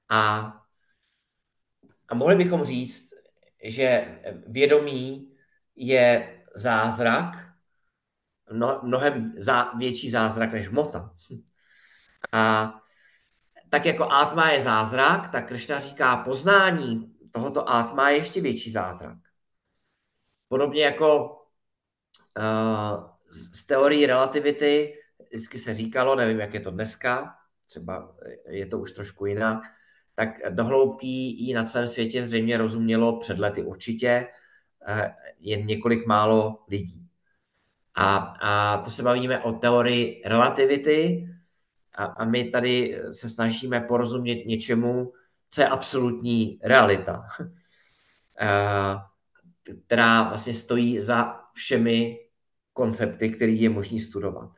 A, a mohli bychom říct, že vědomí je zázrak, mno, mnohem větší zázrak než hmota. A tak jako átma je zázrak, tak Kršna říká, poznání tohoto átma je ještě větší zázrak. Podobně jako uh, z teorii relativity vždycky se říkalo, nevím, jak je to dneska, třeba je to už trošku jinak, tak dohloubky jí na celém světě zřejmě rozumělo před lety určitě uh, jen několik málo lidí. A, a to se bavíme o teorii relativity, a, a my tady se snažíme porozumět něčemu, co je absolutní realita, která vlastně stojí za všemi koncepty, které je možný studovat.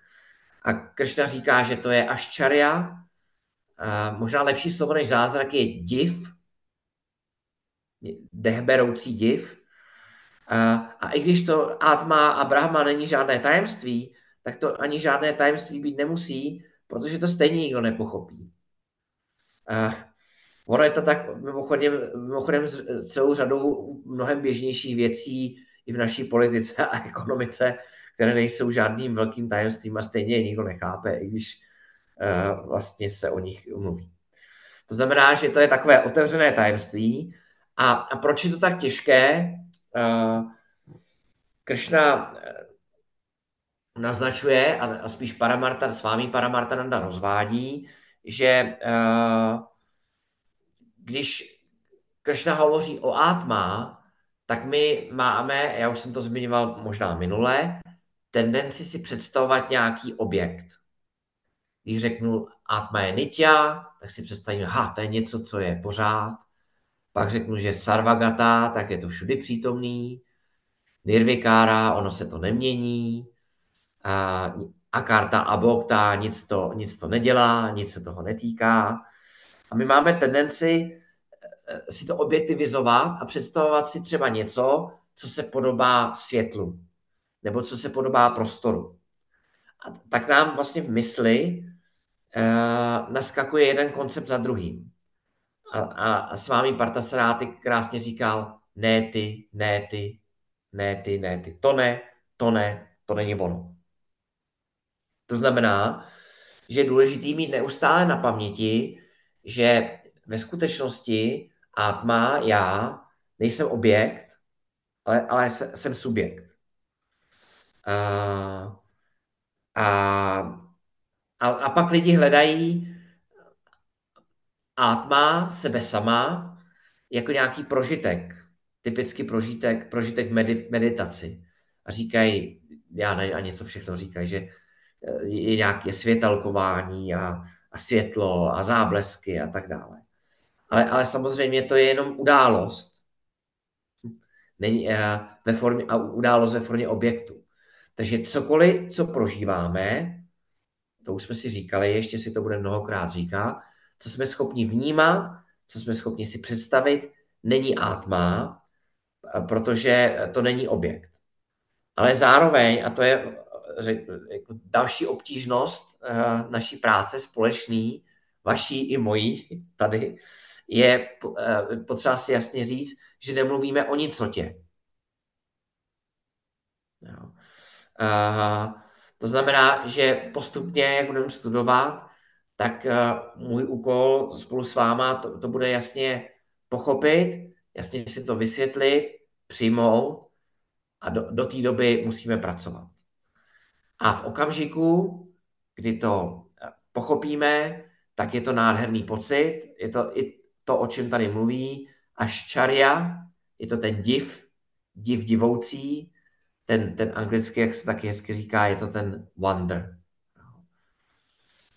A Kršna říká, že to je až čaria, možná lepší slovo než zázrak je div, dechberoucí div. A i když to Atma a Brahma není žádné tajemství, tak to ani žádné tajemství být nemusí, protože to stejně nikdo nepochopí. Uh, ono je to tak mimochodem, mimochodem celou řadou mnohem běžnějších věcí i v naší politice a ekonomice, které nejsou žádným velkým tajemstvím a stejně je nikdo nechápe, i když uh, vlastně se o nich mluví. To znamená, že to je takové otevřené tajemství. A, a proč je to tak těžké? Uh, Kršna naznačuje, a spíš Paramarta, s vámi Paramartananda rozvádí, že uh, když Kršna hovoří o átma, tak my máme, já už jsem to zmiňoval možná minule, tendenci si představovat nějaký objekt. Když řeknu átma je nitya, tak si představíme, ha, to je něco, co je pořád. Pak řeknu, že sarvagata, tak je to všudy přítomný. Nirvikára, ono se to nemění a karta a bokta, nic to, nic to nedělá, nic se toho netýká. A my máme tendenci eh, si to objektivizovat a představovat si třeba něco, co se podobá světlu, nebo co se podobá prostoru. A tak nám vlastně v mysli uh, naskakuje jeden koncept za druhým. a, a, a s vámi Partasaráty krásně říkal, ne ty, ne ty, ne ty, ne ty. To ne, to ne, to není ono. To znamená, že je důležité mít neustále na paměti, že ve skutečnosti Atma, já, nejsem objekt, ale, ale jsem subjekt. A, a, a, a pak lidi hledají Atma, sebe sama, jako nějaký prožitek, typicky prožitek, prožitek medi, meditaci. A říkají, já nevím ani co všechno říkají, že je nějaké světelkování a, a světlo a záblesky a tak dále. Ale, ale samozřejmě to je jenom událost. Není, uh, ve formě, a událost ve formě objektu. Takže cokoliv, co prožíváme, to už jsme si říkali, ještě si to bude mnohokrát říkat, co jsme schopni vnímat, co jsme schopni si představit, není átma, protože to není objekt. Ale zároveň, a to je jako další obtížnost eh, naší práce společný, vaší i mojí tady, je eh, potřeba si jasně říct, že nemluvíme o nicotě. Jo. A, to znamená, že postupně, jak budeme studovat, tak eh, můj úkol spolu s váma to, to bude jasně pochopit, jasně si to vysvětlit, přijmout a do, do té doby musíme pracovat. A v okamžiku, kdy to eh, pochopíme, tak je to nádherný pocit, je to i to, o čem tady mluví, až čaria, je to ten div, div divoucí, ten, ten anglický, jak se taky hezky říká, je to ten wonder.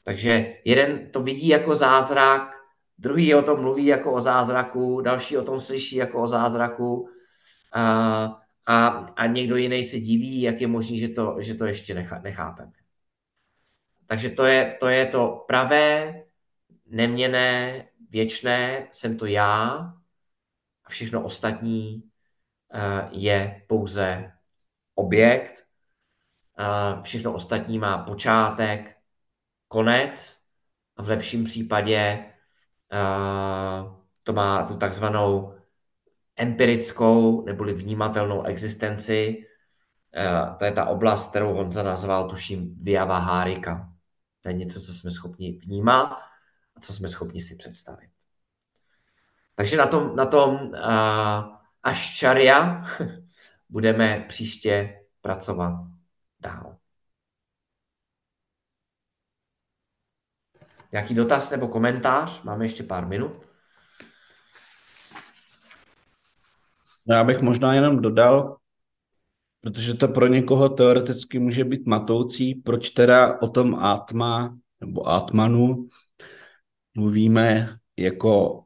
Takže jeden to vidí jako zázrak, druhý o tom mluví jako o zázraku, další o tom slyší jako o zázraku a, a, a někdo jiný se diví, jak je možné, že to, že to ještě nechá, nechápeme. Takže to je, to je to pravé, neměné, věčné, jsem to já a všechno ostatní uh, je pouze objekt. Uh, všechno ostatní má počátek, konec a v lepším případě uh, to má tu takzvanou empirickou neboli vnímatelnou existenci. Uh, to je ta oblast, kterou Honza nazval, tuším, Vyavahárika. To je něco, co jsme schopni vnímat a co jsme schopni si představit. Takže na tom, na tom uh, až čaria budeme příště pracovat dál. Jaký dotaz nebo komentář? Máme ještě pár minut. No, já bych možná jenom dodal, protože to pro někoho teoreticky může být matoucí, proč teda o tom Atma nebo Atmanu mluvíme jako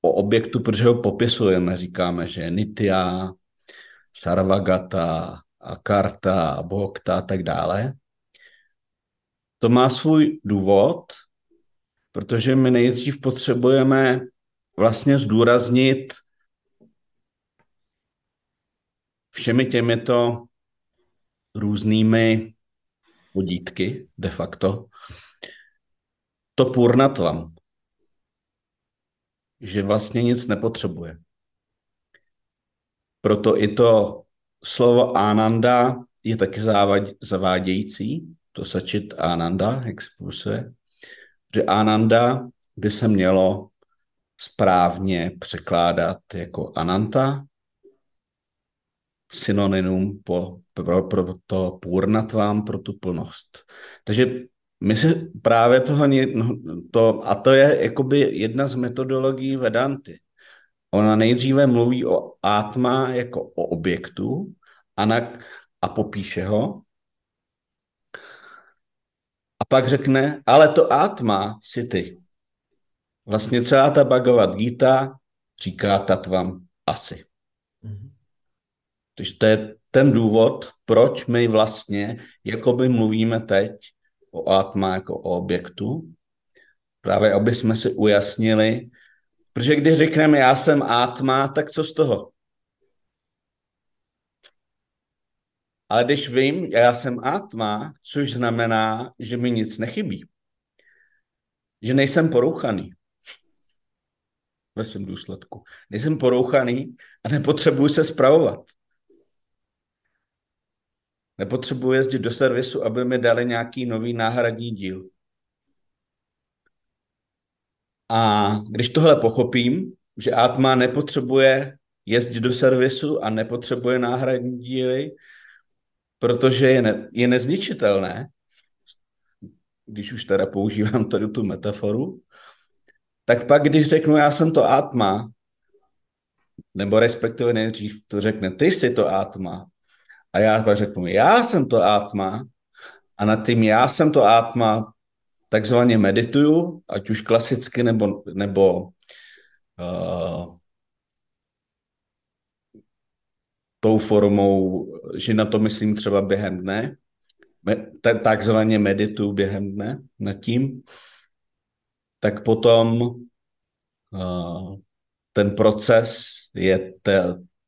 o objektu, protože ho popisujeme. Říkáme, že je Nitya, Sarvagata, Akarta, Bhokta a tak dále. To má svůj důvod, protože my nejdřív potřebujeme vlastně zdůraznit všemi těmito různými vodítky de facto to purnatvam, že vlastně nic nepotřebuje. Proto i to slovo Ananda je taky zavádějící, to sačit Ananda, jak se působuje, že Ananda by se mělo správně překládat jako Ananta, synonymum po, pro, pro to půrnatvám, pro tu plnost. Takže my se právě toho, no, to, a to je jakoby jedna z metodologií Vedanty. Ona nejdříve mluví o átma jako o objektu a, na, a popíše ho. A pak řekne, ale to átma si ty. Vlastně celá ta Bhagavad Gita říká tatvam asi. Mm-hmm. Takže to je ten důvod, proč my vlastně jakoby mluvíme teď o átma jako o objektu, právě aby jsme si ujasnili, Protože když řekneme, já jsem átma, tak co z toho? Ale když vím, já jsem átma, což znamená, že mi nic nechybí. Že nejsem porouchaný. ve svém důsledku. Nejsem porouchaný a nepotřebuji se spravovat. Nepotřebuji jezdit do servisu, aby mi dali nějaký nový náhradní díl. A když tohle pochopím, že Atma nepotřebuje jezdit do servisu a nepotřebuje náhradní díly, protože je, ne, je nezničitelné, když už teda používám tady tu metaforu, tak pak, když řeknu, já jsem to Atma, nebo respektive nejdřív to řekne, ty jsi to Atma, a já pak řeknu, já jsem to Atma, a nad tím já jsem to Atma takzvaně medituju, ať už klasicky nebo, nebo uh, tou formou, že na to myslím třeba během dne, takzvaně medituju během dne nad tím, tak potom uh, ten proces je, te,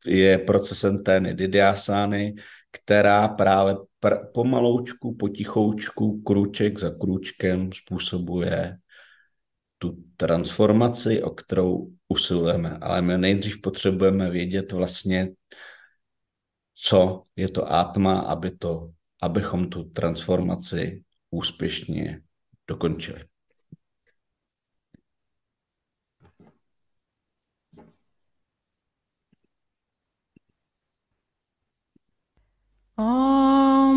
je procesem té nididiásány, která právě pr- pomaloučku, potichoučku, kruček za kručkem způsobuje tu transformaci, o kterou usilujeme. Ale my nejdřív potřebujeme vědět vlastně, co je to atma, aby to, abychom tu transformaci úspěšně dokončili. ॐ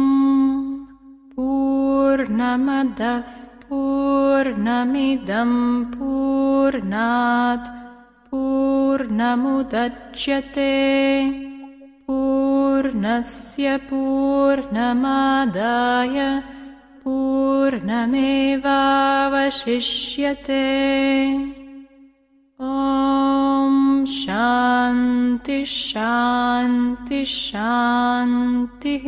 पूर्णमदः पूर्णमिदं पूर्णात् पूर्णमुदच्यते। पूर्णस्य पूर्णमादाय पूर्णमेवावशिष्यते Om Shanti Shanti Shanti.